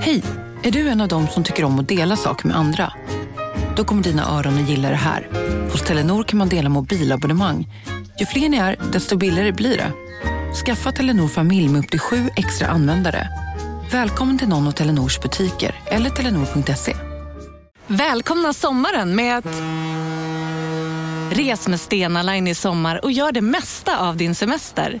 Hej! Är du en av dem som tycker om att dela saker med andra? Då kommer dina öron att gilla det här. Hos Telenor kan man dela mobilabonnemang. Ju fler ni är, desto billigare blir det. Skaffa Telenor familj med upp till sju extra användare. Välkommen till någon av Telenors butiker eller telenor.se. Välkomna sommaren med att... Res med Stena Line i sommar och gör det mesta av din semester.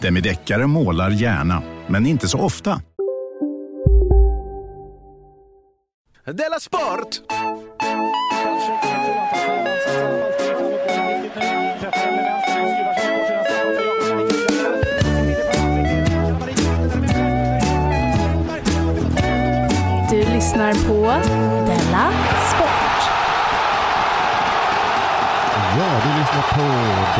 Demideckare målar gärna, men inte så ofta. Della Sport! Du lyssnar på Della Sport. Ja, du lyssnar på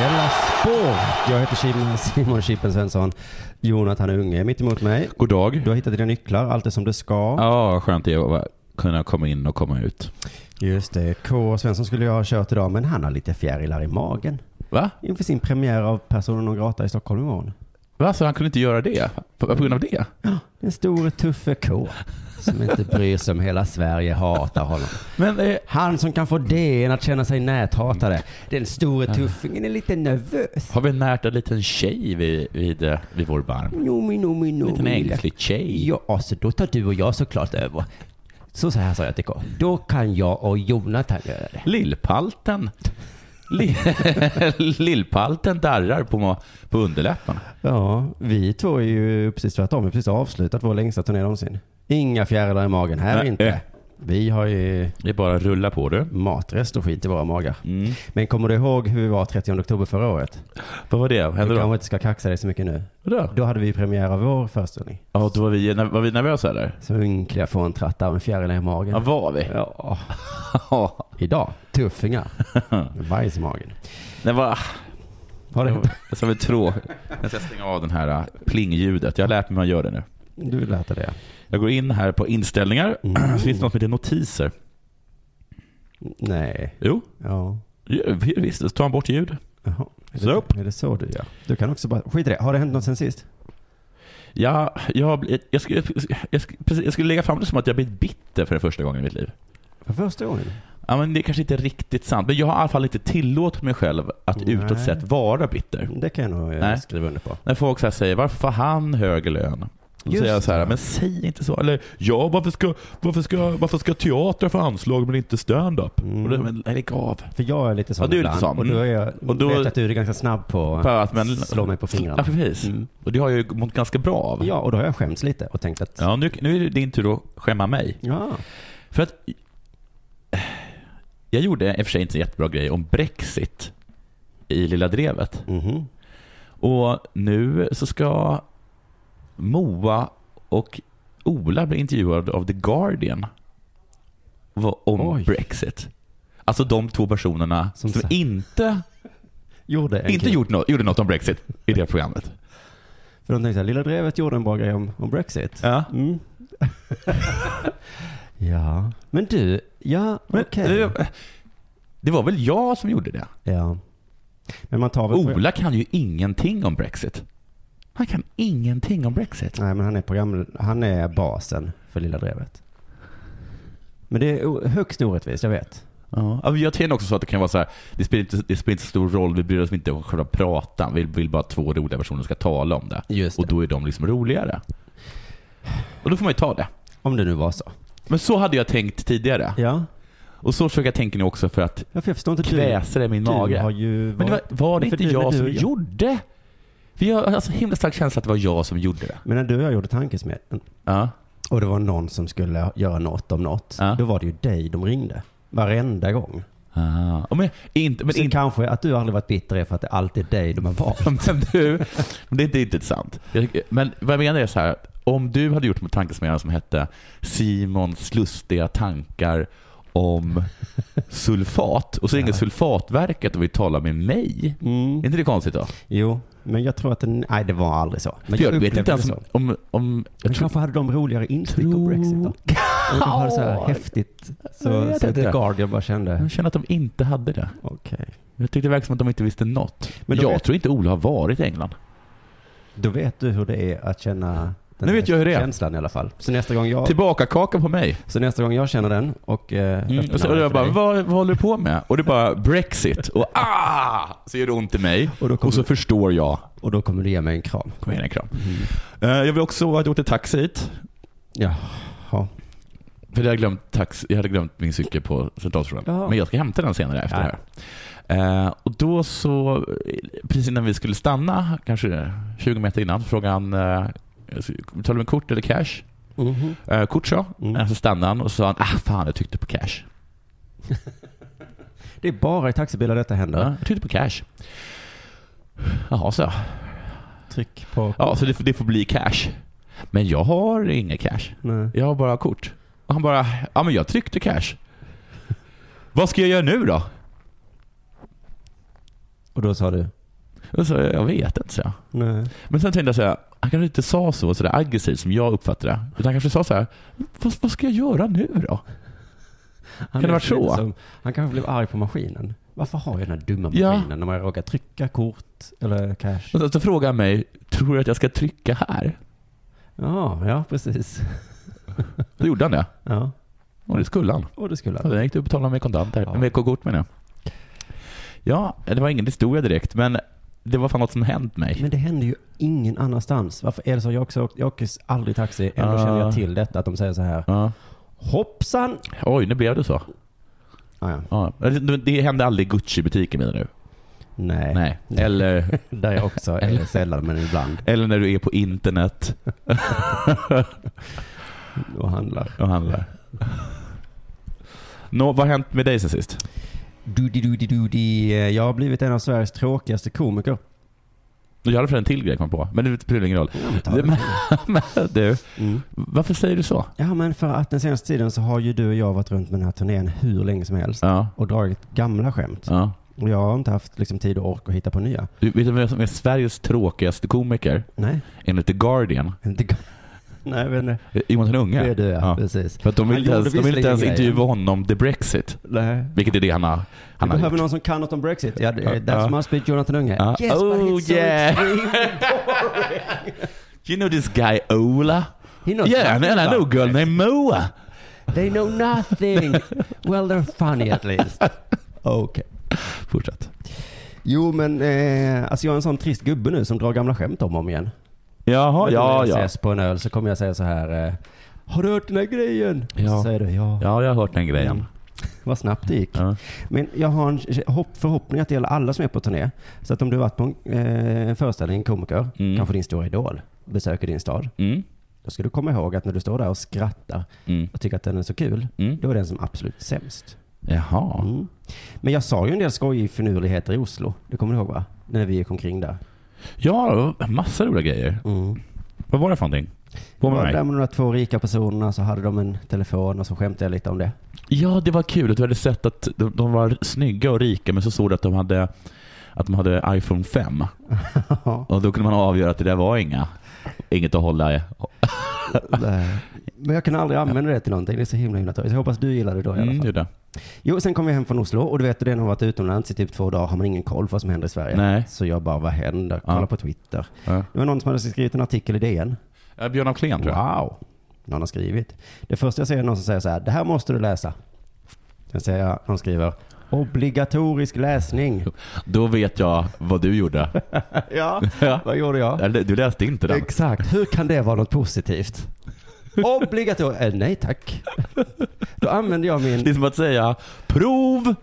Della Sport. Jag heter Simon, Simon Chippen Svensson. Jonathan Unge är mitt emot mig. God dag. Du har hittat dina nycklar, allt är som det ska. Ja, skönt det är att kunna komma in och komma ut. Just det. K. Svensson skulle jag ha kört idag, men han har lite fjärilar i magen. Va? Inför sin premiär av Personen non grata i Stockholm imorgon. Va? Så han kunde inte göra det? På, på grund av det? Den store tuffe K. Som inte bryr sig om hela Sverige hatar honom. Men eh, Han som kan få DN att känna sig näthatade. Den store tuffingen är lite nervös. har vi närt en liten tjej vid, vid, eh, vid vår barm? Nomi, nomi, En liten nomi. ängslig tjej? Ja, alltså då tar du och jag såklart över. Så, så här sa jag till K. Då kan jag och Jonathan göra det. Lillpalten. Li- Lillpalten darrar på, på underläppen. Ja, vi två är ju precis tvärtom. Vi har precis avslutat vår längsta turné någonsin. Inga fjärilar i magen här Nej, inte. eh. Vi har ju Det är bara att rulla på du. matrest och skit i våra magar. Mm. Men kommer du ihåg hur vi var 30 oktober förra året? Vad var det? Vad Du hände kanske inte ska kaxa dig så mycket nu. Vadå? Då hade vi premiär av vår föreställning. Ja, då var vi, var vi nervösa eller? Så ynkliga fåntratta av en fjäril i magen. Ja, var vi? Ja, idag. Tuffingar. Bajs i magen. Det var... Det var som ett trå. Jag ska stänga av den här äh, plingljudet. Jag har lärt mig hur man gör det nu. Du lät det. Jag går in här på inställningar. Mm. Finns det något som heter notiser. Nej. Jo, Ja. Ja, visst. Så tar man bort ljud. Jaha. Är Så. det, är det så du gör? Du kan också bara, skit i det. Har det hänt något sen sist? Ja, jag, jag, skulle, jag, skulle, jag skulle lägga fram det som att jag blivit bitter för den första gången i mitt liv. För första gången? Ja, men det är kanske inte riktigt sant. Men jag har i alla fall inte tillåtit mig själv att Nej. utåt sett vara bitter. Det kan jag nog eh, Nej. skriva under på. När folk så här säger varför får han högre lön? Då Just säger jag så här, men säg inte så. Eller ja, varför ska, varför ska, varför ska teater få anslag men inte stand-up? Mm. Men lägg av. För jag är lite sån Ja, du är lite sån. Och då är jag, Och då- vet att du är ganska snabb på att, men, slå mig på fingrarna. Ja, precis. Mm. Och det har jag ju mått ganska bra av. Ja, och då har jag skämts lite och tänkt att, Ja, nu, nu är det din tur att skämma mig. ja. För att jag gjorde i och för sig inte en jättebra grej om Brexit i Lilla Drevet. Mhm. Och nu så ska Moa och Ola bli intervjuade av The Guardian om Oj. Brexit. Alltså de två personerna Som som, inte, Gjorde inte gjort något, gjorde något om Brexit i det programmet. För de tänkte här, Lilla Drevet gjorde en bra grej om, om Brexit. Ja. Mm. ja. Men du, ja, okej. det, det var väl jag som gjorde det? Ja. Men man tar väl... Ola kan ju ingenting om Brexit. Han kan ingenting om Brexit. Nej, men han är program... Han är basen för Lilla Drevet. Men det är högst orättvist, jag vet. Ja, jag tänker också så att det kan vara så här, det spelar inte, det spelar inte så stor roll, vi bryr oss inte om själva pratan, vi vill bara att två roliga personer ska tala om det. Just Och då är de liksom roligare. Och då får man ju ta det. Om det nu var så. Men så hade jag tänkt tidigare. Ja. Och så försöker jag tänka nu också för att Ja, för jag förstår inte. kväsa det i min du, mage. Ju Men det var, var det inte jag som gjorde? Jag har alltså himla stark känsla att det var jag som gjorde det. Men när du och jag gjorde tankesmedjan Ja. och det var någon som skulle göra något om något. Ja. Då var det ju dig de ringde. Varenda gång. Ah. Men, inte, men Sen inte, kanske att du aldrig varit bitter är för att det alltid är dig de har valt. men du, men det är inte sant. Jag- Men vad jag menar är så här, om du hade gjort en tankesmedja som hette Simons lustiga tankar om sulfat och så ringer sulfatverket och vill tala med mig. Mm. Är inte det konstigt då? Jo, men jag tror att den, nej det var aldrig så. Men För jag vet inte ens om... om, jag tror, kanske hade de roligare instick om Tror- Brexit då? De hade så här häftigt. Jag Så, vet så inte. Guardian bara kände, jag känner att de inte hade det. okej. Jag tyckte det verkade som att de inte visste något. Men jag vet- tror inte Ola har varit i England. Då vet du hur det är att känna den Nu vet jag hur det är. känslan i alla fall. Så nästa gång jag, Tillbaka kaka på mig. så nästa gång jag känner den och eh, Mm. Och, så, jag bara, vad, vad håller du på med? Och det är bara Brexit. Och ah! Så gör det ont i mig. Och kommer Och så förstår jag. och då kommer du ge mig en kram. Kom igen en kram. Eh, Jag vill också ha gjort en taxi hit. Jaha. För jag hade glömt, tax, jag hade glömt min cykel på Centralstationen. Men jag ska hämta den senare efter Ja. det här. Eh, och då så, precis innan vi skulle stanna, kanske 20 meter innan, frågade han, eh, betalar du med kort eller cash? Mhm. Eh, kort så. Mm. Eh, så stannade han och sa han, ah fan jag tyckte på cash. Det är bara i taxibilar detta händer. Ja, jag tyckte på cash. Jaha, så jag. Tryck på... Ja, så det, får- det får bli cash. Men jag har inga cash. Nej. Jag har bara kort. Och han bara, ja men jag tryckte cash. Vad ska jag göra nu då? Och då sa du? Och så, jag vet inte, så jag. Nej. Men sen tänkte jag så här, han kanske inte sa så, så där aggressivt som jag uppfattade det. Utan han kanske sa så här, vad, vad ska jag göra nu då? Han Kan det varit lite så? Som, han kanske blev arg på maskinen. Varför har jag den här dumma Ja. maskinen när man råkar trycka kort eller cash? Och så, så frågade han mig, tror du att jag ska trycka här? Ja, ja precis. Då gjorde han det. Ja, Och det skulle han. och det skulle Så han. jag gick upp och betalade med kontanter. Ja. Med kort menar jag. Ja, det var ingen historia direkt, men det var fan något som hänt mig. Men det händer ju ingen annanstans. Varför är det så? Jag, också, jag åker aldrig taxi, ändå Ah. känner jag till detta att de säger så här. Ja. Hoppsan! Oj, nu blev det så. Ah, ja. Ja. Det, det hände aldrig i Gucci-butiken menar du? Nej. Nej. Eller, Där jag också är Eller- sällan, men ibland. eller när du är på internet Och handlar. och handlar. Nå, vad har hänt med dig sen sist? Dudi, dudi, dudi. Jag har blivit en av Sveriges tråkigaste komiker. Jag hade för en till grej kom på, men det spelar ingen roll. Ja, men. Men du, Mm. varför säger du så? Ja, men för att den senaste tiden så har ju du och jag varit runt med den här turnén hur länge som helst. Ja. Och dragit gamla skämt. ja. Och jag har inte haft liksom, tid och ork att hitta på nya. Du, vet du vem som är Sveriges tråkigaste komiker? Nej, Enligt The Guardian? inte Nej, jag vet inte. Jonathan Unge? Det är du ja, Ja. precis. För att de vill inte ens, de vill inte ens intervjua honom the Brexit. Nej. Vilket är det han har, han har behöver gjort. någon som kan något om Brexit. Ja, det- Ja. that's must be Jonathan Unge. Ja. Yes, but Oh, he's so yeah. extremely boring. You know this guy Ola? He knows Yeah, and I know a girl named Moa. They know nothing. well, they're funny at least. Okej. Fortsätt. Jo, men eh, alltså jag är en sån trist gubbe nu som drar gamla skämt om och om igen. Jaha, ja, ja. ses på en öl så kommer jag säga så här. Eh, har du hört den här grejen? Ja. Så säger du ja. Ja, jag har hört den grejen. Mm. Vad snabbt det gick. Ja. Men jag har en hopp, förhoppning att det gäller alla som är på turné. Så att om du har varit på en, eh, en föreställning, en komiker, Mm. kanske din stora idol, besöker din stad. Mm. Då ska du komma ihåg att när du står där och skrattar Mm. och tycker att den är så kul, Mm. då är den som absolut sämst. Jaha. Mm. Men jag sa ju en del skojig finurligheter i Oslo. Det kommer du ihåg va? När vi gick omkring där. Ja, massa roliga grejer. Mm. Vad var det för någonting? På med Där med de två rika personerna så hade de en telefon och så skämtade jag lite om det. Ja, det var kul. Du hade sett att de, de var snygga och rika, men så såg du att de hade att de hade iPhone 5. Och då kunde man avgöra att det där var inga, inget att hålla i. Men jag kan aldrig använda det till någonting. Det är så himla himla tråkigt. Jag hoppas du gillar det då i alla Mm, fall. Jo, sen kom vi hem från Oslo och du vet, den har varit utomlands i typ två dagar har man ingen koll på vad som händer i Sverige. Nej. Så jag bara, vad händer? Kolla Ja. på Twitter. Ja. Det var någon som hade skrivit en artikel i DN. Ja, Björn af Kleen tror jag. Wow! Någon har skrivit. Det första jag ser är någon som säger så här, det här måste du läsa. Sen säger jag, någon skriver, obligatorisk läsning. Då vet jag vad du gjorde. ja, Ja. vad gjorde jag? Eller, Du läste inte den. Exakt, hur kan det vara något positivt? Obligatoriskt? Eh, nej tack. Då använder jag Det är min, som att säga prov.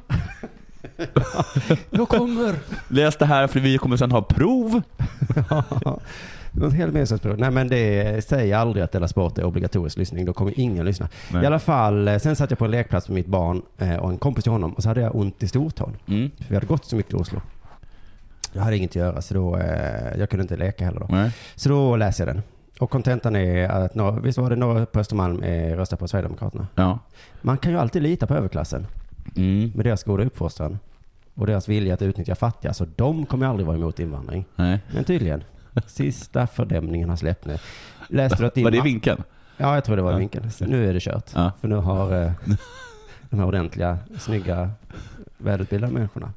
jag kommer. Läs det här för vi kommer sen ha prov. Något helt meningslöst. Nej men det säger aldrig att Della Sport är obligatorisk lyssning. Då kommer ingen lyssna. Nej. I alla fall, eh, sen satt jag på en lekplats med mitt barn eh, och en kompis till honom och så hade jag ont i stortån. Mm. För vi hade gått så mycket till Oslo. Jag hade inget att göra så då, eh, jag kunde inte leka heller då. Nej. Så då läser jag den. Och kontentan är att, några, visst var det några på Östermalm eh, röstar på Sverigedemokraterna? Ja. Man kan ju alltid lita på överklassen Mm. med deras goda uppfostran och deras vilja att utnyttja fattiga. Så de kommer aldrig vara emot invandring. Nej. Men tydligen. Sista fördämningen har släppt nu. Läste du att din Var det vinkeln? Ja, jag tror det var Ja. vinkeln. Så Nu är det kört. Ja. För nu har eh, de här ordentliga, snygga, välutbildade människorna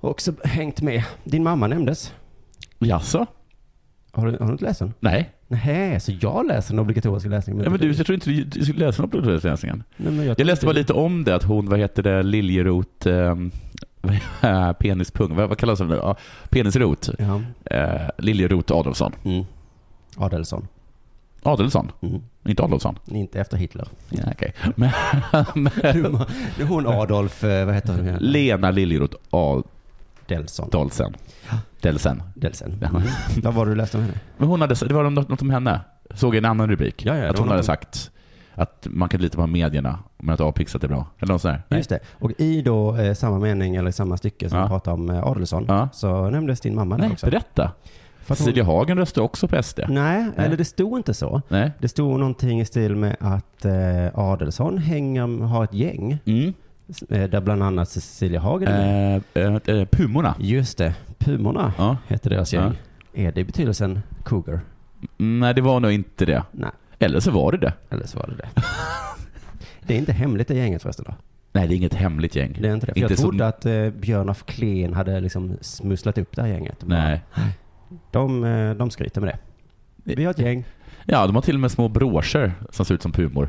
också hängt med. Din mamma nämndes. Jaså? Har du, har du inte läst den? Nej. Nej, så jag läser den obligatoriska läsningen. Ja, men du, jag tror inte du, du skulle läsa den läsningen. Nej, men Jag tror läste bara lite om det, att hon, vad heter det, Liljerot, eh, penispung, vad, vad kallas det nu? Ja, penisrot. Ja. Eh, Liljerot Adolfsson. Mm. Adelsson. Adelsson? Mm. Inte Adolfsson? Inte efter Hitler. Ja, okej. Men, men, hon Adolf, eh, vad heter hon? Lena Liljerot Delson. Adolfsen. Delsen. Delsen. Ja. Mm. Vad var det du läste om henne? Men hon hade, det var något, om henne. Såg en annan rubrik. Ja, ja, att hon hade något- sagt att man kan lita på medierna, men att A-pixat är bra. Eller något sånt där. Just det. Och i då eh, samma mening eller samma stycke som Ja. vi pratade om eh, Adelsson Ja. så nämndes din mamma Nej, också. berätta. För att hon- Cecilia Hagen röstade också på SD. Nej, eller det stod inte så. Nej. Det stod någonting i stil med att eh, Adelsson hänger, har ett gäng Mm. Eh, där bland annat Cecilia Hagen är med. Eh, eh, Pumorna. Just det, Pumorna Ja. heter deras gäng. Är det i betydelsen cougar? Mm, Nej, det var nog inte det. Nej, Eller så var det det. eller så var det det. det är inte hemligt det gänget förresten då? Nej, det är inget hemligt gäng. Det är inte det. För Inte jag som- trodde att eh, Björn af Kleen hade liksom smusslat upp det här gänget. De bara, Nej. De, de skryter med det. Vi har ett gäng. Ja, de har till och med små broscher som ser ut som pumor.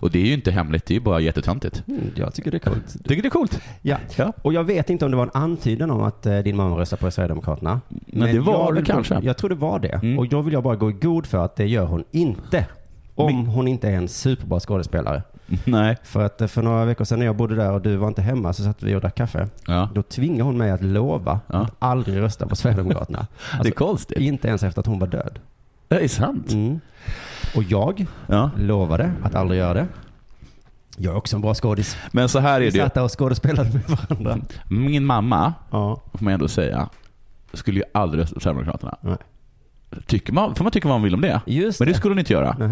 Och det är ju inte hemligt, det är ju bara jättetöntigt. Mm, jag tycker det är coolt. Tycker det är coolt? Ja. Ja. Och jag vet inte om det var en antydan om att eh, din mamma röstar på Sverigedemokraterna. Men det var det kanske. Jag tror det var det. Mm. Och då vill jag bara gå i god för att det gör hon inte. Om hon inte är en superbra skådespelare. Nej. För att eh, för några veckor sedan när jag bodde där och du var inte hemma så satt vi och drack kaffe. Ja. Då tvingade hon mig att lova Ja. att aldrig rösta på Sverigedemokraterna. det är Alltså, konstigt. inte ens efter att hon var död. Det är sant. Mm. Och jag Ja. lovade att aldrig göra det. Jag är också en bra skådis. Men så här är Vi det ju. satt där och skådespelade med varandra. Min mamma, Ja. får man ändå säga, skulle ju aldrig rösta på Sverigedemokraterna. Nej. Tycker man, får man tycka vad man vill om det. Just Men det det. skulle hon inte göra. Nej.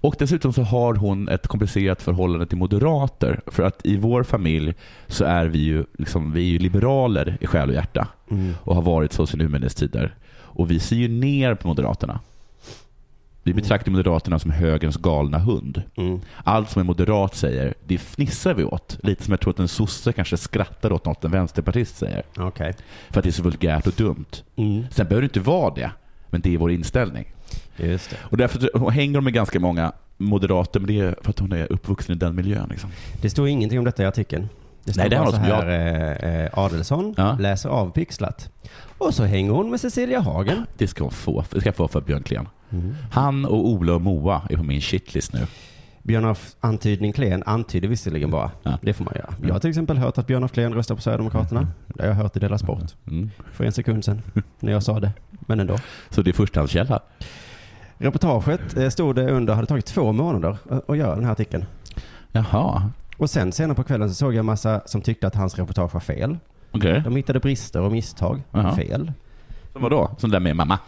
Och dessutom så har hon ett komplicerat förhållande till moderater. För att i vår familj så är vi ju, liksom, vi är ju liberaler i själ och hjärta. Mm. Och har varit så sedan urminnes tider. Och vi ser ju ner på moderaterna. Vi betraktar moderaterna som högerns galna hund. Mm. Allt som en moderat säger, det fnissar vi åt. Lite som jag tror att en sosse kanske skrattar åt något en vänsterpartist säger. Okej. För att det är så vulgärt och dumt. Mm. Sen behöver det inte vara det, men det är vår inställning. Just det. Och därför hänger de med ganska många moderater, men det är för att hon är uppvuxen i den miljön. Liksom. Det står ingenting om detta i artikeln. Det står Nej, det bara så här, eh, eh, Adelsson Ja. läser av Pixlat. Och så hänger hon med Cecilia Hagen. Det ska hon få. Det ska jag få för Björn Klen. Mm. Han och Ola och Moa är på min shitlist nu. Björn af Antydning Klen antyder visserligen bara. Ja. Det får man göra. Jag har till exempel hört att Björn af Klen röstar på Sverigedemokraterna. Det har jag hört i Della Sport. Mm. För en sekund sedan. När jag sa det. Men ändå. Så det är förstahandskälla. Reportaget eh, stod det under, hade tagit två månader att- göra den här artikeln. Jaha, Och sen senare på kvällen så såg jag en massa som tyckte att hans reportage var fel. okej. De hittade brister och misstag. Jaha. Fel. Som vadå? Som det där med mamma?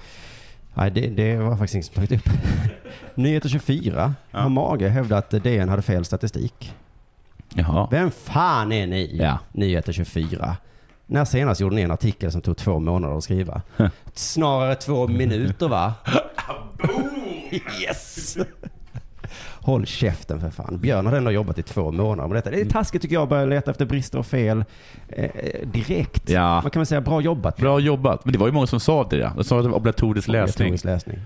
Nej, det, det var faktiskt ingen som tagit upp. Nyheter 24 Ja. har mage hävdat att DN hade fel statistik. Jaha. Vem fan är ni? Ja. Nyheter 24. När senast gjorde ni en artikel som tog två månader att skriva? Snarare två minuter va? yes! Håll käften för fan. Björn har ändå jobbat i två månader med detta. Det är taskigt tycker jag att börja leta efter brister och fel eh, eh, direkt. Ja. Man kan väl säga bra jobbat. Bra jobbat. Men det var ju många som sa det. De sa att det var obligatorisk läsning. Obligatorisk läsning.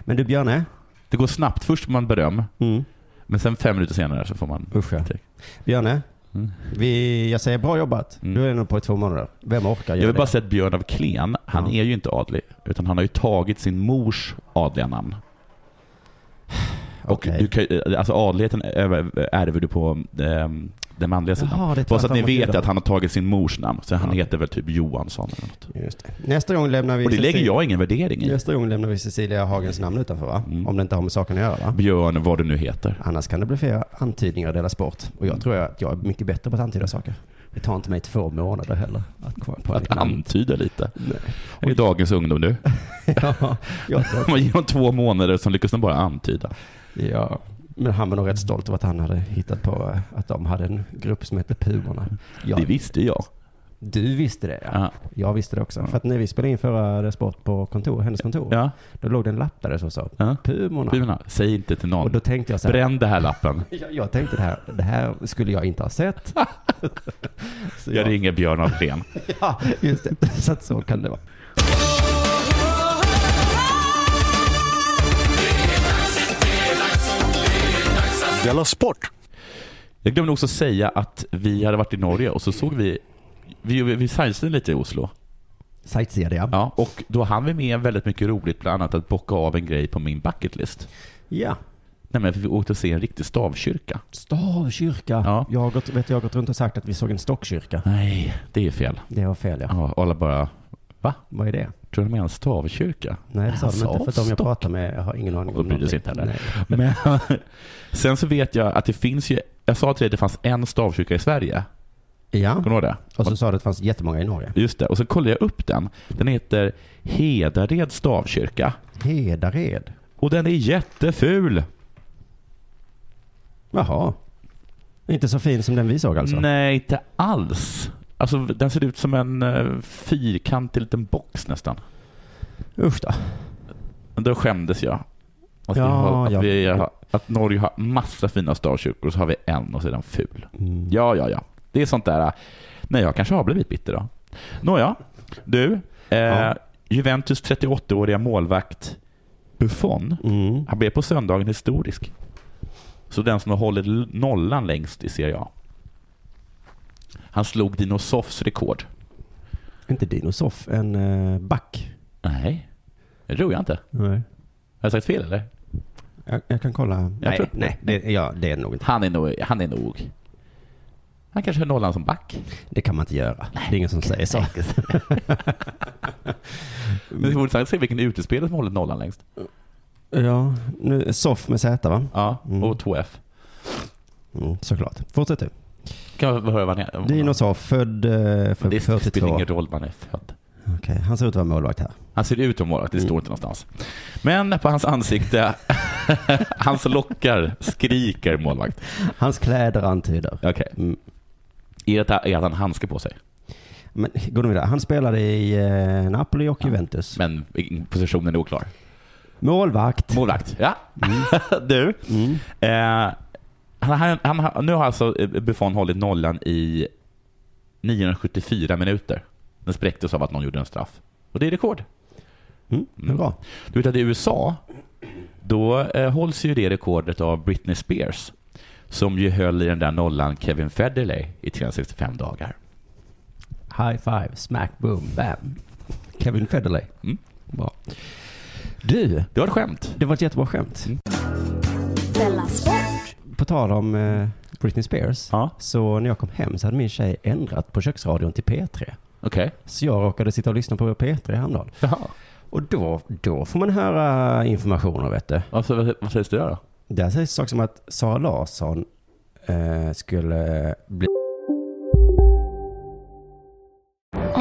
Men du Björne? Det går snabbt. Först får man beröm, Mm. men sen fem minuter senare så får man Usch ja. Björne? Mm. Vi, jag säger bra jobbat. Mm. Du är nog på i två månader. Vem orkar Jag vill bara säga att Björn av Klen, han Ja. är ju inte adlig. Utan han har ju tagit sin mors adliga namn. Och Okej. du kan, alltså adligheten ärver du på eh, den manliga sidan. Jaha, Bara så att ni vet att han har tagit sin mors namn, så han Ja. heter väl typ Johansson eller något. Just det. Nästa gång lämnar vi Och det lägger Cecilia- jag ingen värdering i. Nästa gång lämnar vi Cecilia Hagens namn utanför va? Mm. Om det inte har med saken att göra va? Björn, vad du nu heter. Annars kan det bli flera antydningar i Dela Sport. Och jag tror att jag är mycket bättre på att antyda saker. Det tar inte mig två månader heller att komma på Att antyda lite. Nej. Det är dagens ungdom nu. ja, Man ger dem två månader som lyckas de bara antyda. Ja. Men han var nog rätt stolt över att han hade hittat på eh, att de hade en grupp som hette Pumorna. Ja, Det visste jag. Du visste det ja. Ja. Jag visste det också. För att när vi spelade in förra Sport på kontor, hennes kontor, Ja. då låg det en lapp där det så sa Ja. Pumorna. Pumorna, säg inte till Och någon. då tänkte jag så här, Bränn det här lappen. jag, jag tänkte det här, det här skulle jag inte ha sett. så Jag ringer Björn Afrén. Ja, just det. Så att så kan det vara. Della Sport! Jag glömde också säga att vi hade varit i Norge och så såg vi, vi, vi sightseeing lite i Oslo. Sightseeade jag. Ja, och då hann vi med väldigt mycket roligt, bland annat att bocka av en grej på min bucketlist. Ja. Nämligen att vi åkte och se en riktig stavkyrka. Stavkyrka. Ja. Jag, har gått, vet, jag har gått runt och sagt att vi såg en stockkyrka. Nej, det är fel. Det var fel ja. Ja, alla bara, va? Vad är det? Tror du de menar en stavkyrka? Nej, det sa de inte. För att de jag pratar med, jag har ingen aning sig någonting. inte heller. Men sen så vet jag att det finns ju, jag sa till dig att det fanns en stavkyrka i Sverige. Ja, Kommer du ihåg det? och så sa du att det fanns jättemånga i Norge. Just det, och så kollade jag upp den. Den heter Hedared stavkyrka. Hedared. Och den är jätteful. Jaha. Inte så fin som den vi såg alltså? Nej, inte alls. Alltså den ser ut som en uh, fyrkantig liten box nästan. Usch då. Då skämdes jag. Att, Ja, vi har, att, ja. vi har, att Norge har massa fina stavkyrkor och så har vi en och så är den ful. Mm. Ja, ja, ja. Det är sånt där. Nej, jag kanske har blivit bitter då. Nåja, du. Eh, Ja. Juventus 38-åriga målvakt Buffon, Mm. han blev på söndagen historisk. Så den som har hållit nollan längst i Serie A. Han slog Dino Soffs rekord. Inte Dino Soff, en uh, back. Nej, det tror jag inte. Nej. Har jag sagt fel eller? Jag, jag kan kolla. nej, tror- nej det, ja, det är nog inte. Han är nog... Han, är nog, han kanske har nollan som back. Det kan man inte göra. Det är ingen som säger så. Men det vore intressant att se vilken utespelare som håller nollan längst. Ja, nu, Soff med Z va? Ja, Mm. och 2F. Mm, såklart. Fortsätt du. Kan vi höra vad han är? Dino Soff, född uh, för Det spelar 42. ingen roll han är född. Okej, han ser ut att vara målvakt här. Han ser ut som målvakt, det Mm. står inte någonstans. Men på hans ansikte, hans lockar skriker målvakt. Hans kläder antyder. Okej. Mm. Är det att är att han har handske på sig? Men går de vidare. Han spelade i eh, Napoli och Juventus. Men positionen är oklar. Målvakt. Målvakt, ja. du, Mm. eh, han, han, han, har- nu har alltså Buffon hållit nollan i 974 minuter. Den spräcktes av att någon gjorde en straff. Och det är rekord. Mm. Mm. Bra. Du vet att i USA, då eh, hålls ju det rekordet av Britney Spears. Som ju höll i den där nollan Kevin Federley i 365 dagar. High five, smack, boom, bam. Kevin Federley. Mm. Bra. Du, Det var ett skämt. det var ett jättebra skämt. Mm. På tal om eh, Britney Spears. Ja, Så när jag kom hem så hade min tjej ändrat på köksradion till P3. okej. Så jag råkade sitta och lyssna på P3 häromdagen. Jaha. Och då, då får man höra informationer vet du. Alltså, vad, vad sägs det där då? Där sägs saker som att Sara Larsson eh, skulle bli...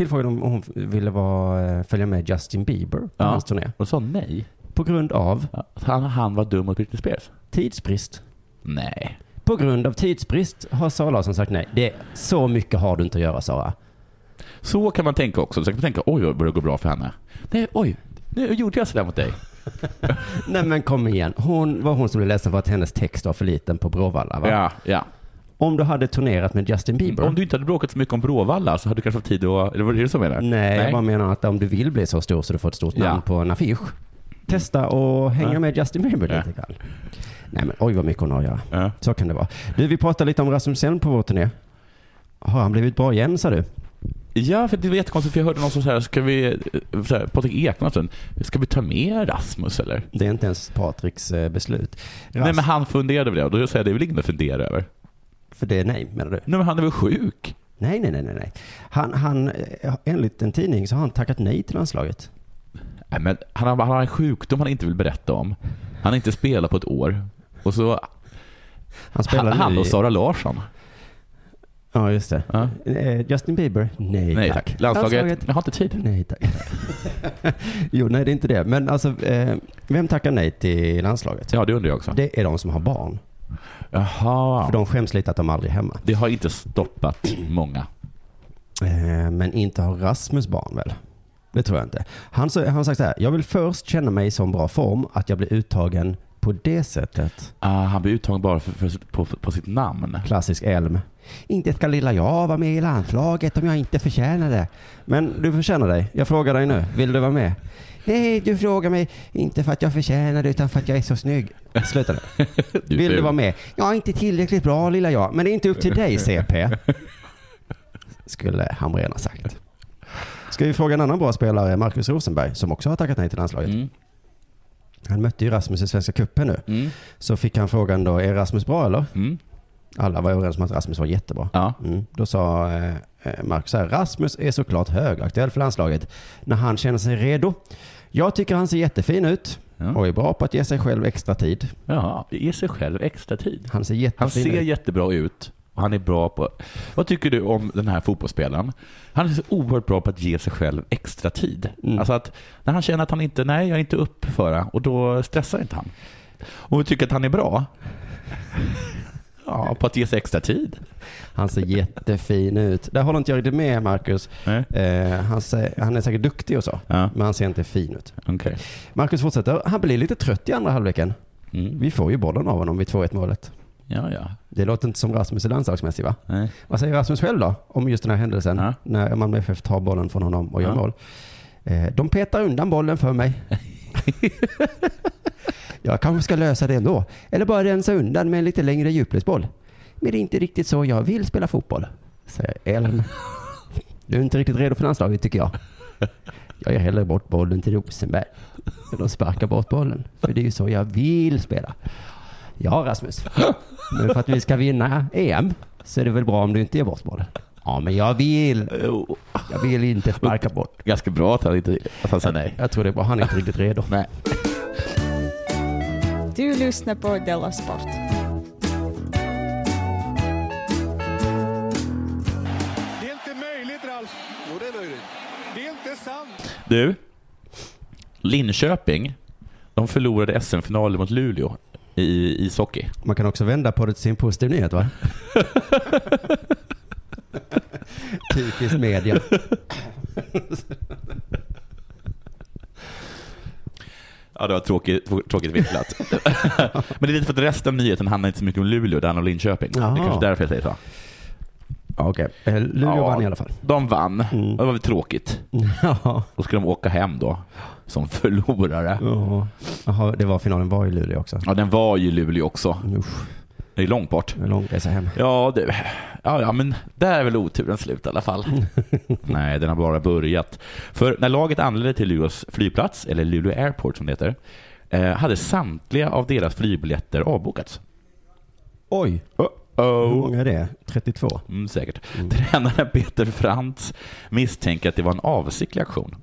tillfrågad om hon ville vara, eh, följa med Justin Bieber på Ja. hans turné. Och sa nej. På grund av Att han, han var dum mot Britney Spears? tidsbrist. Nej. På grund av tidsbrist har Sara Larsson sagt nej. Det är, så mycket har du inte att göra Sara. Så kan man tänka också. Så kan man tänka, oj, vad det går bra för henne. Nej, oj, nu gjorde jag sådär mot dig. Nej men kom igen. Hon var hon som blev ledsen för att hennes text var för liten på Bråvalla va? Ja, ja. Om du hade turnerat med Justin Bieber. Om du inte hade bråkat så mycket om Bråvalla så hade du kanske haft tid att... Eller var det det som menar? Nej, jag bara menar att om du vill bli så stor så du får ett stort namn Ja. på en affisch. Testa och hänga Ja. med Justin Bieber Ja. lite grann. Nej men oj vad mycket hon har att göra. Ja. Så kan det vara. Du, vi pratade lite om Rasmus Selm på vår turné. Har han blivit bra igen sa du? Ja, för det var jättekonstigt för jag hörde någon som sa ska vi, eh, så här, Patrik Ekwall sa, ska vi ta med Rasmus eller? Det är inte ens Patriks eh, beslut. Nej men han funderade över det och då säger jag det är väl inget att fundera över. För det är nej, menar du? Nej men han är väl sjuk? Nej, nej, nej, nej, nej. Han, han, eh, enligt en tidning så har han tackat nej till landslaget. Nej, men han, har, han har en sjukdom han inte vill berätta om. Han har inte spelat på ett år. Och så Han spelar han, han och Sara Larsson. Ja, just det. Ja. Eh, Justin Bieber? Nej, Nej tack. tack. Landslaget, jag har inte tid. Nej tack. jo, nej det är inte det. Men alltså, eh, vem tackar nej till landslaget? Ja, det undrar jag också. Det är de som har barn. Jaha. För de skäms lite att de aldrig är hemma. Det har inte stoppat många. Eh, men inte har Rasmus barn väl? Det tror jag inte. Han, så, han har sagt så här, jag vill först känna mig i så bra form att jag blir uttagen på det sättet. Ah, han blir uttagen bara för, för, på, på sitt namn. Klassisk Elm. Inte ska lilla jag vara med i landslaget om jag inte förtjänar det. Men du förtjänar dig. Jag frågar dig nu. Vill du vara med? Nej, du frågar mig inte för att jag förtjänar det utan för att jag är så snygg. Sluta nu. Vill du vara med? Jag är inte tillräckligt bra lilla jag. Men det är inte upp till dig CP. Skulle Hamrén ha sagt. Ska vi fråga en annan bra spelare, Marcus Rosenberg, som också har tackat nej till landslaget. Mm. Han mötte ju Rasmus i Svenska cupen nu. Mm. Så fick han frågan då, är Rasmus bra eller? Mm. Alla var överens om att Rasmus var jättebra. Ja. Mm. Då sa eh, eh, Marcus så här, Rasmus är såklart högaktuell för landslaget när han känner sig redo. Jag tycker han ser jättefin ut Ja. och är bra på att ge sig själv extra tid. Ja, ge sig själv extra tid. Han ser Han jättefin ser ut. jättebra ut och han är bra på... Vad tycker du om den här fotbollsspelaren? Han är så oerhört bra på att ge sig själv extra tid. Mm. Alltså att när han känner att han inte, nej jag är inte upp för det, och då stressar inte han. Och vi tycker att han är bra. Ja, på att ge sig extra tid. Han ser jättefin ut. Där håller inte jag riktigt med Marcus. Eh, han, ser, han är säkert duktig och så, Ja, men han ser inte fin ut. okej. Marcus fortsätter. Han blir lite trött i andra halvleken. Mm. Vi får ju bollen av honom vid 2-1 målet. Ja, ja. Det låter inte som Rasmus är landslagsmässig va? Nej. Vad säger Rasmus själv då om just den här händelsen? Ja. När Malmö FF tar bollen från honom och gör Ja. mål. Eh, de petar undan bollen för mig. jag kanske ska lösa det ändå. Eller bara rensa undan med en lite längre djupledsboll. Men det är inte riktigt så jag vill spela fotboll. Säger Elm. Du är inte riktigt redo för landslaget tycker jag. Jag ger hellre bort bollen till Rosenberg. Så de sparkar bort bollen. För det är ju så jag vill spela. Ja Rasmus. Men för att vi ska vinna EM så är det väl bra om du inte ger bort bollen. Ja men jag vill. Jag vill inte sparka bort. Ganska bra att han, inte, att han sa nej. Jag tror det är bra. Han är inte riktigt redo. Nej. Du lyssnar på Della Sport. Det är inte möjligt, Ralf. Jo, det är möjligt. Det är inte sant. Du, Linköping, de förlorade SM-finalen mot Luleå i ishockey. Man kan också vända på det till sin positiv nyhet va? Typiskt media. Ja, det var tråkigt, tråkigt vinklat. Men det är lite för att resten av nyheten handlar inte så mycket om Luleå, handlar om Linköping. Jaha. Det är kanske därför jag säger så. Ja, Okej, Eh, Luleå Ja. vann i alla fall. De vann. Mm. Det var väl tråkigt. Ja. Då ska de åka hem då, som förlorare. Ja. Jaha, det var finalen var i Luleå också. Ja, den var ju Luleå också. Usch, Det är långt bort. är lång resa hem. Ja, det, ja, ja, men där är väl oturen slut i alla fall. Nej, den har bara börjat. För när laget anlände till Luleås flygplats, eller Luleå Airport som det heter, eh, hade samtliga av deras flygbiljetter avbokats. Oj, hur Uh-oh. många är det? 32? Mm, säkert. Tränaren Peter Frantz misstänker att det var en avsiktlig aktion.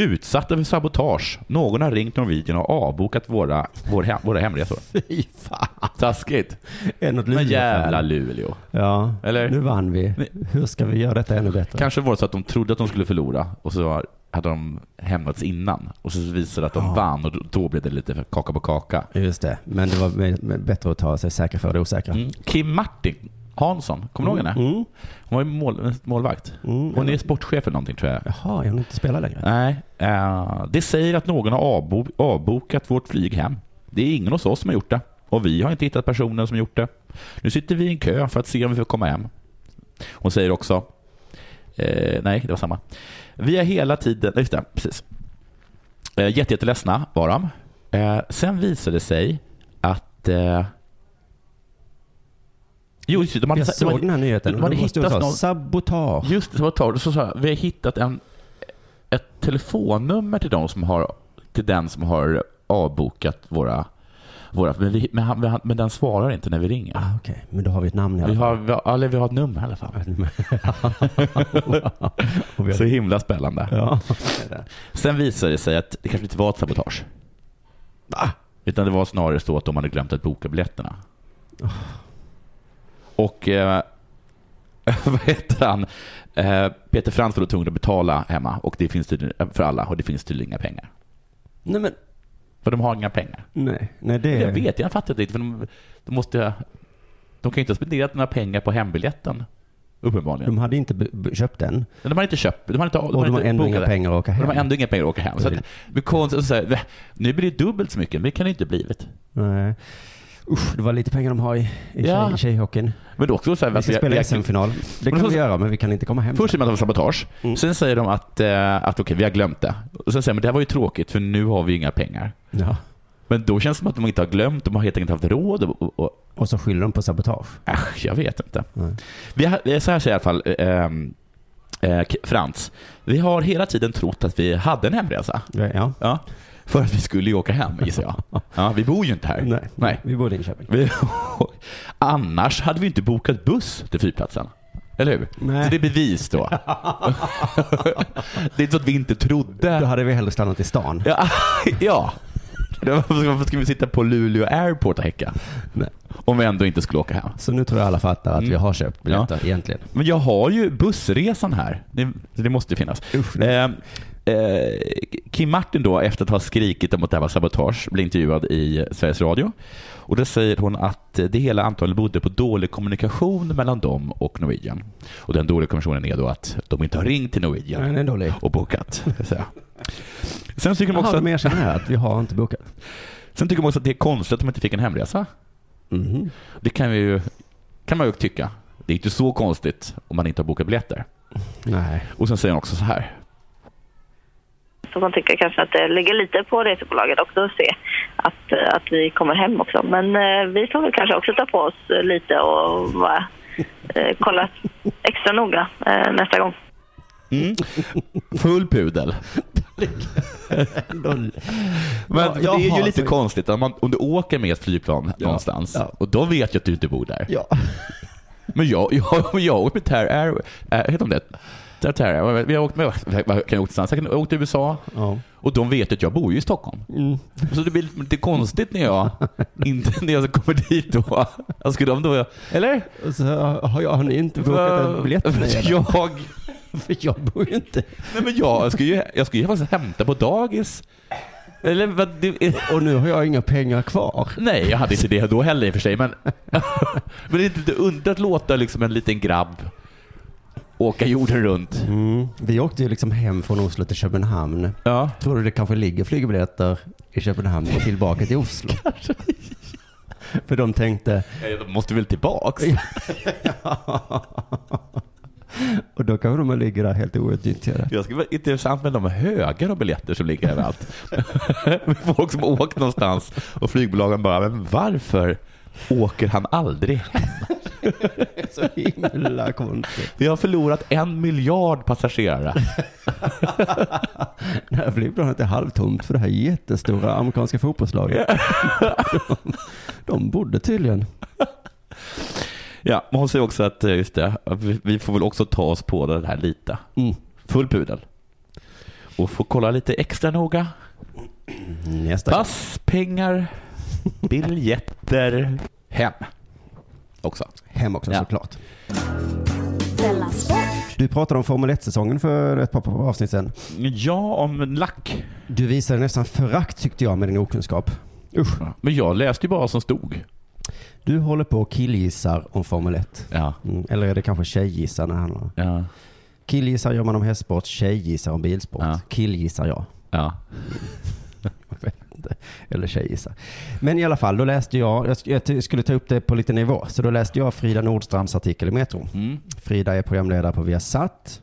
Utsatta för sabotage. Någon har ringt Norwegian och avbokat våra, vår hem, våra hemresor. Fy fan. Taskigt. Är något Men jävla Luleå. Ja, Eller? nu vann vi. Hur ska vi göra detta ännu bättre? Kanske var det så att de trodde att de skulle förlora och så hade de hämmats innan och så visade det att de Ja. vann och då- blev det lite kaka på kaka. Just det, men det var bättre att ta sig säkra för det osäkra. Mm. Kim Martin Hansson, kommer du ihåg henne? Mm. Hon var ju mål, målvakt. Mm. Hon är sportchef eller någonting tror jag. Jaha, jag vill inte spela längre. Nej, eh, det säger att någon har avbo- avbokat vårt flyg hem. Det är ingen hos oss som har gjort det. Och vi har inte hittat personen som gjort det. Nu sitter vi i en kö för att se om vi får komma hem. Hon säger också, eh, nej det var samma. Vi har hela tiden, just det, precis. Eh, jätte, jätteledsna var de. Eh, sen visade det sig att eh, Jo, just det, de hade, Jag de såg hade- den här nyheten. De hade det hittat så, någon, sabotage. Just det, sabotage. Så sa jag, vi har hittat en, ett telefonnummer till de som har, till den som har avbokat våra, våra men, vi, men, han, men den svarar inte när vi ringer. Ah, Okej, men då har vi ett namn i alla Vi fall. har, vi, har, eller vi har ett nummer i alla fall. Och Så himla spännande. Ja. Sen visade det sig att det kanske inte var ett sabotage. Utan det var snarare så att de hade glömt att boka biljetterna. Och eh, vad heter han? Eh, Peter Frans var då tvungen att betala hemma och det finns tydligen, för alla och det finns tydligen inga pengar. Nej, men För de har inga pengar. nej, nej det... Jag vet, jag fattar inte. För de, de, måste, de kan ju inte ha spenderat några pengar på hembiljetten. Uppenbarligen. De hade inte köpt den. De har inte köpt, de har inte, Och de har ändå inga pengar att åka hem. De har ändå inga pengar att åka hem. Så att, konstigt att säga, nu blir det dubbelt så mycket, men det kan det inte blivit. Nej. Usch, det var lite pengar de har i, i, Ja. tjej, tjejhockeyn. Men då också så här, Vi ska att spela SM-final. Det kan så- vi göra, men vi kan inte komma hem. Först säger man att det var sabotage, Mm. sen säger de att, eh, att okej, vi har glömt det. Och sen säger man, det här var ju tråkigt för nu har vi inga pengar. Ja. Men då känns det som att de inte har glömt, de har helt enkelt haft råd. Och, och, och, Och så skyller de på sabotage. Äsch, jag vet inte. Nej. Vi har, så här säger i alla fall ehm, eh, K- Frans. Vi har hela tiden trott att vi hade en hemresa. Ja, ja. Ja. För att vi skulle ju åka hem, gissar jag. Ja, vi bor ju inte här. Nej, Nej. vi bor i Linköping. Vi, annars hade vi inte bokat buss till flygplatsen. Eller hur? Nej. Så det är bevis då. det är inte så att vi inte trodde. Då hade vi hellre stannat i stan. Ja. ja. Varför ska vi sitta på Luleå Airport och häcka? Nej. Om vi ändå inte skulle åka hem. Så nu tror jag alla fattar att Mm. vi har köpt biljetter egentligen. Men jag har ju bussresan här. Det, det måste ju finnas. Eh, eh, Kim Martin då, efter att ha skrikit om att det här var sabotage, blir intervjuad i Sveriges Radio. Och då säger hon att det hela antagligen bodde på dålig kommunikation mellan dem och Norwegian. Och den dåliga kommunikationen är då att de inte har ringt till Norwegian Nej, och bokat. så. Sen tycker de också att, de erkänner att vi har inte bokat. sen tycker de också att det är konstigt att de inte fick en hemresa. Mhm. Det kan, vi ju, kan man ju tycka. Det är inte så konstigt om man inte har bokat biljetter. Nej. Och sen säger hon också så här. Så man tycker kanske att det ligger lite på resebolaget också att se att, att vi kommer hem också. Men eh, vi får väl kanske också ta på oss lite och bara, eh, kolla extra noga eh, nästa gång. Mm. Full pudel. Men Ja, det är ju lite så- konstigt om, man, om du åker med ett flygplan någonstans ja. och då vet jag att du inte bor där. Ja. Men jag, jag, jag åkt med Ter Air, äh, heter de det? Ter Air. Vi har åkt med, kan jag åka någonstans? Jag åka till USA Ja. och de vet att jag bor ju i Stockholm. Mm. Så det blir lite konstigt när jag, inte när jag kommer dit då. Skulle de då, eller? Så har, jag, har ni inte bokat en biljett för mig? Jag, För jag bor ju inte. nej men jag, jag ska ju, jag ska ju faktiskt hämta på dagis. Eller vad, det, Och nu har jag inga pengar kvar. Nej, jag hade inte det då heller i och för sig. Men, men det är inte underligt att låta liksom en liten grabb åka jorden runt. Mm. Vi åkte ju liksom hem från Oslo till Köpenhamn. Ja. Tror du det kanske ligger flygbiljetter i Köpenhamn och tillbaka till Oslo? För de tänkte, De måste väl tillbaks? och då kanske de ligger där helt outnyttjade. Jag skulle vara intressant med de högar av biljetter som ligger överallt. Folk som åkt någonstans och flygbolagen bara, men varför åker han aldrig hem? Så himla konstigt. Vi har förlorat en miljard passagerare. Det här flygplanet är halvtomt för det här jättestora amerikanska fotbollslaget. De, de bodde tydligen. Ja, hon säger också att eh, just det, vi- får väl också ta oss på det här lite. Mm. Full pudel. och få kolla lite extra noga. Nästa Pass, pengar, biljetter, hem. Också. Hem också Ja. såklart. Du pratade om Formel 1-säsongen för ett par avsnitt sedan. Ja, om lack. Du visade nästan förakt tyckte jag med din okunskap. Usch. Men jag läste ju bara som stod. Du håller på och killgissar om Formel 1. Ja. Mm, eller är det kanske tjejgissar när han har... Ja. Killgissar gör man om hästsport, tjejgissar om bilsport. Ja. Killgissar jag. Ja. Eller tjejgissar. Men i alla fall, då läste jag, jag sk- jag skulle ta upp det på lite nivå, så då läste jag Frida Nordstrands artikel i Metro. Mm. Frida är programledare på Viasat.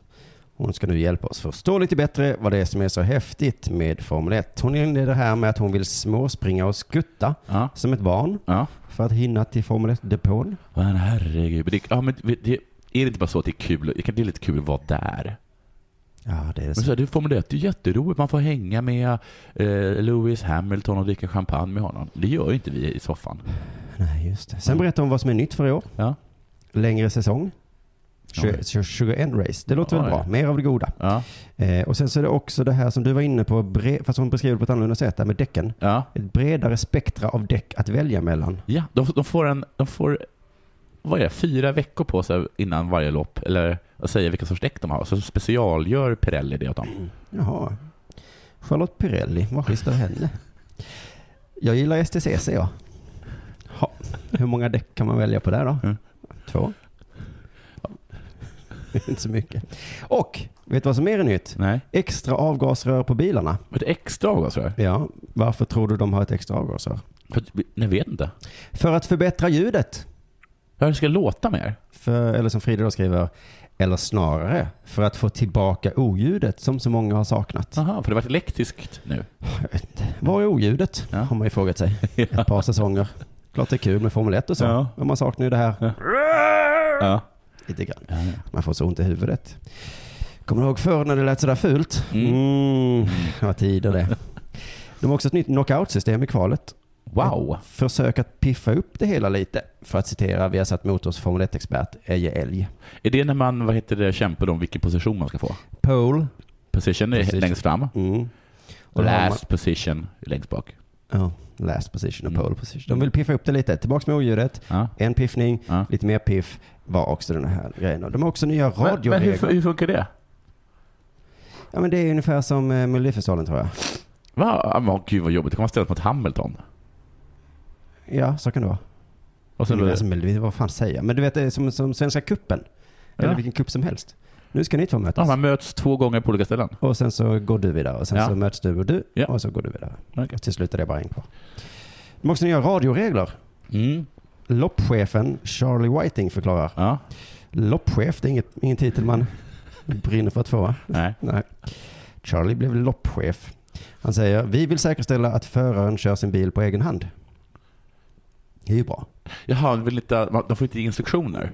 Hon ska nu hjälpa oss förstå lite bättre vad det är som är så häftigt med Formel 1. Hon inleder här med att hon vill småspringa och skutta Ja. som ett barn Ja. för att hinna till Formel 1-depån. Men herregud. Det, ja, men det, är det inte bara så att det är kul? Det är lite kul att vara där. Ja, det är det Men så. här, det Formel 1 det är jätteroligt. Man får hänga med eh, Lewis Hamilton och dricka champagne med honom. Det gör ju inte vi i soffan. Nej, just det. Sen berättar hon vad som är nytt för i år. Ja. Längre säsong. Oj. 20 21 race. Det låter väl Oj. bra. Mer av det goda. Ja. Eh, och sen så är det också det här som du var inne på, bre- fast hon beskriver det på ett annorlunda sätt, där med däcken. Ja. Ett bredare spektra av däck att välja mellan. Ja, de, de får en, de får, vad är det, fyra veckor på sig innan varje lopp, eller att säga vilka sorts däck de har. Så specialgör Pirelli det åt dem. Jaha. Charlotte Pirelli, vad schysst av henne. Jag gillar STCC jag. Ha. Hur många däck kan man välja på där då? Mm. Två? Inte så mycket. Och, vet du vad som är nytt? Nej. Extra avgasrör på bilarna. Ett extra avgasrör? Ja, varför tror du de har ett extra avgasrör? Jag vet inte. För att förbättra ljudet. Hur det ska låta mer? För, eller som Frida då skriver, eller snarare för att få tillbaka oljudet som så många har saknat. Jaha, för det har varit elektriskt nu. Var är oljudet? Ja. Har man ju frågat sig. Ett par säsonger. Klart det är kul med Formel 1 och så. Ja. Men man saknar ju det här Ja. lite grann. Ja, ja. Man får så ont i huvudet. Kommer du ihåg förr när det lät sådär fult? Mm. Mm. Det var tider det. De har också ett nytt knockout-system i kvalet. Wow. Ett försök att piffa upp det hela lite. För att citera Viasat Motors Formel 1-expert Eje Elg. Är det när man, vad heter det, kämpar om vilken position man ska få? Pole. Position är Position. längst fram. Mm. Och har last position är längst bak. Ja, last position och Mm. pole position. De vill piffa upp det lite. Tillbaks med oljudet. Ja. En piffning, Ja. lite mer piff var också den här grejen. De har också nya Men, men radioregler. hur, hur funkar det? Ja, men det är ungefär som eh, Melodifestivalen tror jag. Va? Men, gud vad jobbigt. Det kan man ställa mot Hamilton. Ja, så kan det vara. Och sen Ungefär som Melodi, vad fan säger jag? Men du vet, det är som, som Svenska kuppen Eller Ja. vilken kupp som helst. Nu ska ni två ja, mötas. man möts två gånger på olika ställen. Och sen så går du vidare. Och sen Ja. så möts du och du. Ja. Och så går du vidare. Okej. Till slut är det bara en kvar. De har också nya radioregler. Mm. Loppchefen Charlie Whiting förklarar. Ja. Loppchef, det är inget, ingen titel man brinner för att få? Nej. Nej. Charlie blev loppchef. Han säger, vi vill säkerställa att föraren kör sin bil på egen hand. Det är ju bra. Jaha, vill inte, de får inte instruktioner.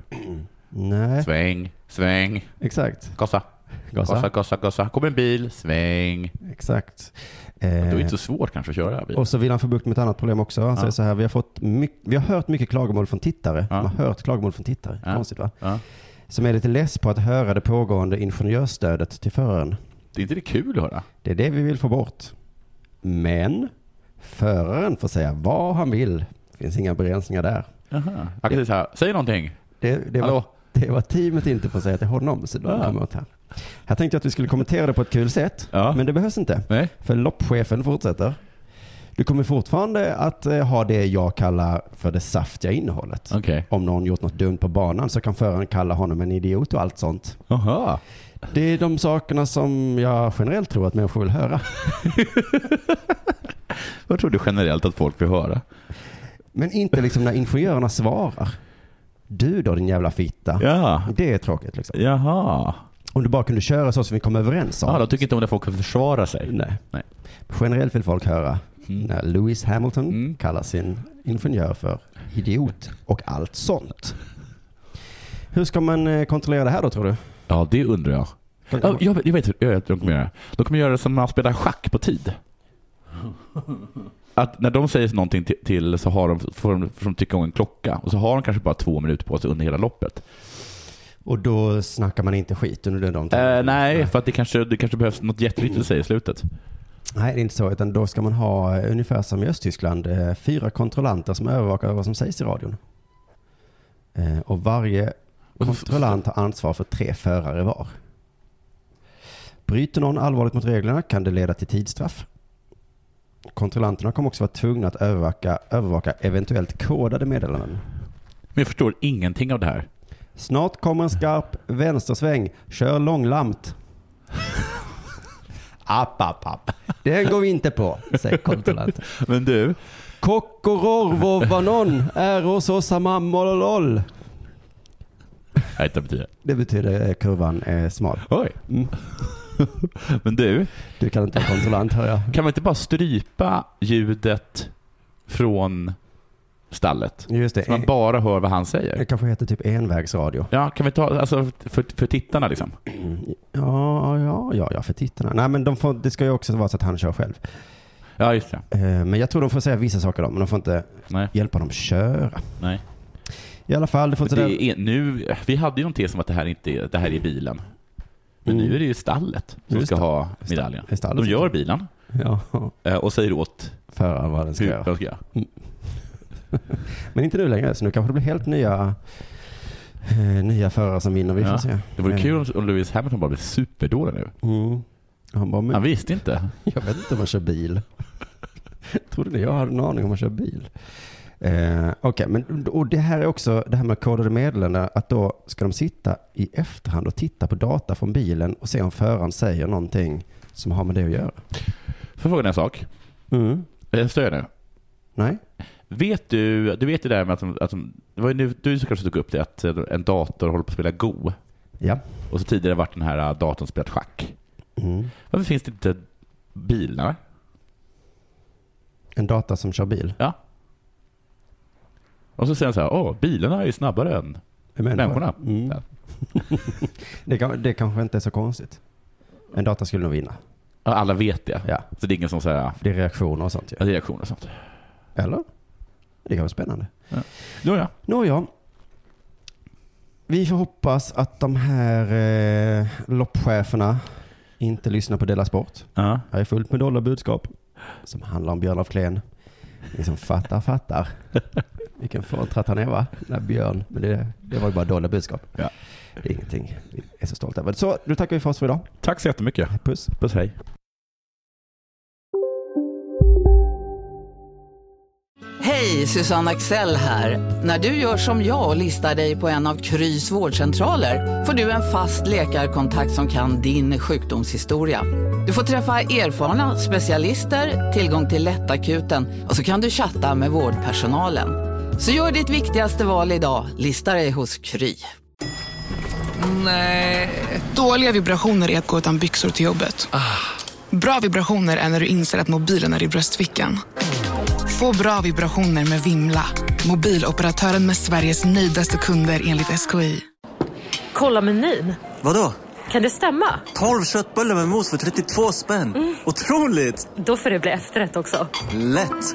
Nej, Sväng, sväng, exakt. gasa, Gasa. gasa, gasa, gasa. Kommer en bil, sväng. Exakt. Det är Eh, inte så svårt kanske att köra bil. och så vill han få bukt med ett annat problem också. Han Ja. säger så här, vi har, fått mycket, vi har hört mycket klagomål från tittare. Ja. Man har hört klagomål från tittare. Ja. Konstigt va? Ja. Som är lite less på att höra det pågående ingenjörsstödet till föraren. Det är inte det kul att höra? Det är det vi vill få bort. Men föraren får säga vad han vill. Det finns inga begränsningar där. Jaha. Jag kan säga säg någonting. Det, det, var, det var teamet inte får säga till honom. Så de Ah. kommer åt här. Här tänkte jag att vi skulle kommentera det på ett kul sätt. Ja. Men det behövs inte. Nej. För loppchefen fortsätter. Du kommer fortfarande att eh, ha det jag kallar för det saftiga innehållet. Okej. Om någon gjort något dumt på banan så kan föraren kalla honom en idiot och allt sånt. Jaha. Det är de sakerna som jag generellt tror att människor vill höra. Vad tror du generellt att folk vill höra? Men inte liksom när ingenjörerna svarar. Du då din jävla fitta. Ja. Det är tråkigt liksom. Jaha. Om du bara kunde köra så som vi kom överens om. Ja, de tycker inte om när folk kan försvara sig. Nej. Nej. Generellt vill folk höra Mm. när Lewis Hamilton Mm. kallar sin ingenjör för idiot och allt sånt. Hur ska man eh, kontrollera det här då tror du? Ja, det undrar jag. Ja, jag, vet, jag vet hur jag hur de kommer göra. De kommer göra det som när man spelar schack på tid. Att när de säger någonting till, till så har de, får, de, får de tycka om en klocka och så har de kanske bara två minuter på sig under hela loppet. Och då snackar man inte skit under de timmarna. Eh, nej, för att det kanske, det kanske behövs något jätteviktigt att säga i slutet. Nej, det är inte så. Utan då ska man ha eh, ungefär som i Östtyskland eh, fyra kontrollanter som övervakar vad som sägs i radion. Eh, Och varje kontrollant har ansvar för tre förare var. Bryter någon allvarligt mot reglerna kan det leda till tidsstraff. Kontrollanterna kommer också vara tvungna att övervaka, övervaka eventuellt kodade meddelanden. Men jag förstår ingenting av det här. Snart kommer en skarp vänstersväng. Kör långlamt. app, app, app. Den går vi inte på, säger kontrollanten. Men du, Kokkoror vanon är hos oss mammololol. det betyder. Det betyder eh, kurvan är smal. Oj. Mm. Men du, Du kan inte vara kontrollant hör jag. kan man inte bara strypa ljudet från stallet? Just det. Så man bara hör vad han Det säger. kanske heter typ envägsradio. Ja, kan vi ta, alltså för, för tittarna liksom? Ja, ja, ja, ja, för tittarna. Nej, men de får, det ska ju också vara så att han kör själv. Ja, just det. Eh, Men jag tror de får säga vissa saker då, men de får inte Nej. hjälpa dem köra. Nej. I alla fall, det får det är, nu, vi hade ju någon tes om att det här inte det här är bilen. Men Mm. nu är det ju stallet som Just ska det. ha medaljen. Stallet De som- gör bilen Ja, eh, och säger åt föraren vad den ska hur göra. de ska göra. Men inte nu längre, så nu kanske det blir helt nya, eh, nya förare som vinner. Vi får Ja. se. Det vore kul om- om Lewis Hamilton bara blev superdålig nu. Mm. Han bara, men, Han visste inte. jag vet inte om man kör bil. Trodde ni jag hade en aning om man kör bil? Eh, Okej, men och det här är också det här med kodade meddelanden, att då ska de sitta i efterhand och titta på data från bilen och se om föraren säger någonting som har med det att göra. Får jag fråga dig en sak? Mm. Jag stör nu. Nej? Vet du, du vet det där med att, de, att de, det var ju nu, du som kanske tog upp det, att en dator håller på att spela Go. Ja. Och så tidigare varit den här äh, datorn spelat schack. Mm. Varför finns det inte bilar? En data som kör bil. Ja. Och så säger han så här, åh, bilarna är ju snabbare än människorna. Mm. Ja. Det, kan, det kanske inte är så konstigt. En data skulle nog vinna. Ja, Alla vet det. Ja. Så det är ingen som säger, det är reaktioner och sånt ju. ja, det är reaktioner och sånt. Eller? Det kan vara spännande. Nåja. Nåja. Vi får hoppas att de här eh, loppcheferna inte lyssnar på Della Sport. Ja. Jag är fullt med dåliga budskap som handlar om Björn af Kleen. Ni som fattar, fattar. Vilken fåntratt han är va? Den här Björn. Men det, det var ju bara dåliga budskap. Ja. Det är ingenting vi är så stolta över. Så, nu tackar vi för oss för idag. Tack så jättemycket. Puss. Puss, hej. Hej, Susanne Axel här. När du gör som jag och listar dig på en av Krys vårdcentraler får du en fast läkarkontakt som kan din sjukdomshistoria. Du får träffa erfarna specialister, tillgång till lättakuten och så kan du chatta med vårdpersonalen. Så gör ditt viktigaste val idag, listar dig hos Kry. Nej. Dåliga vibrationer är att gå utan byxor till jobbet. Bra vibrationer är när du inser att mobilen är i bröstfickan. Få bra vibrationer med Vimla. Mobiloperatören med Sveriges nöjdaste kunder enligt SKI. Kolla menyn. Vadå? Kan det stämma? 12 köttbullar med mos för 32 spänn. Otroligt! Då får det bli efterrätt också. Lätt!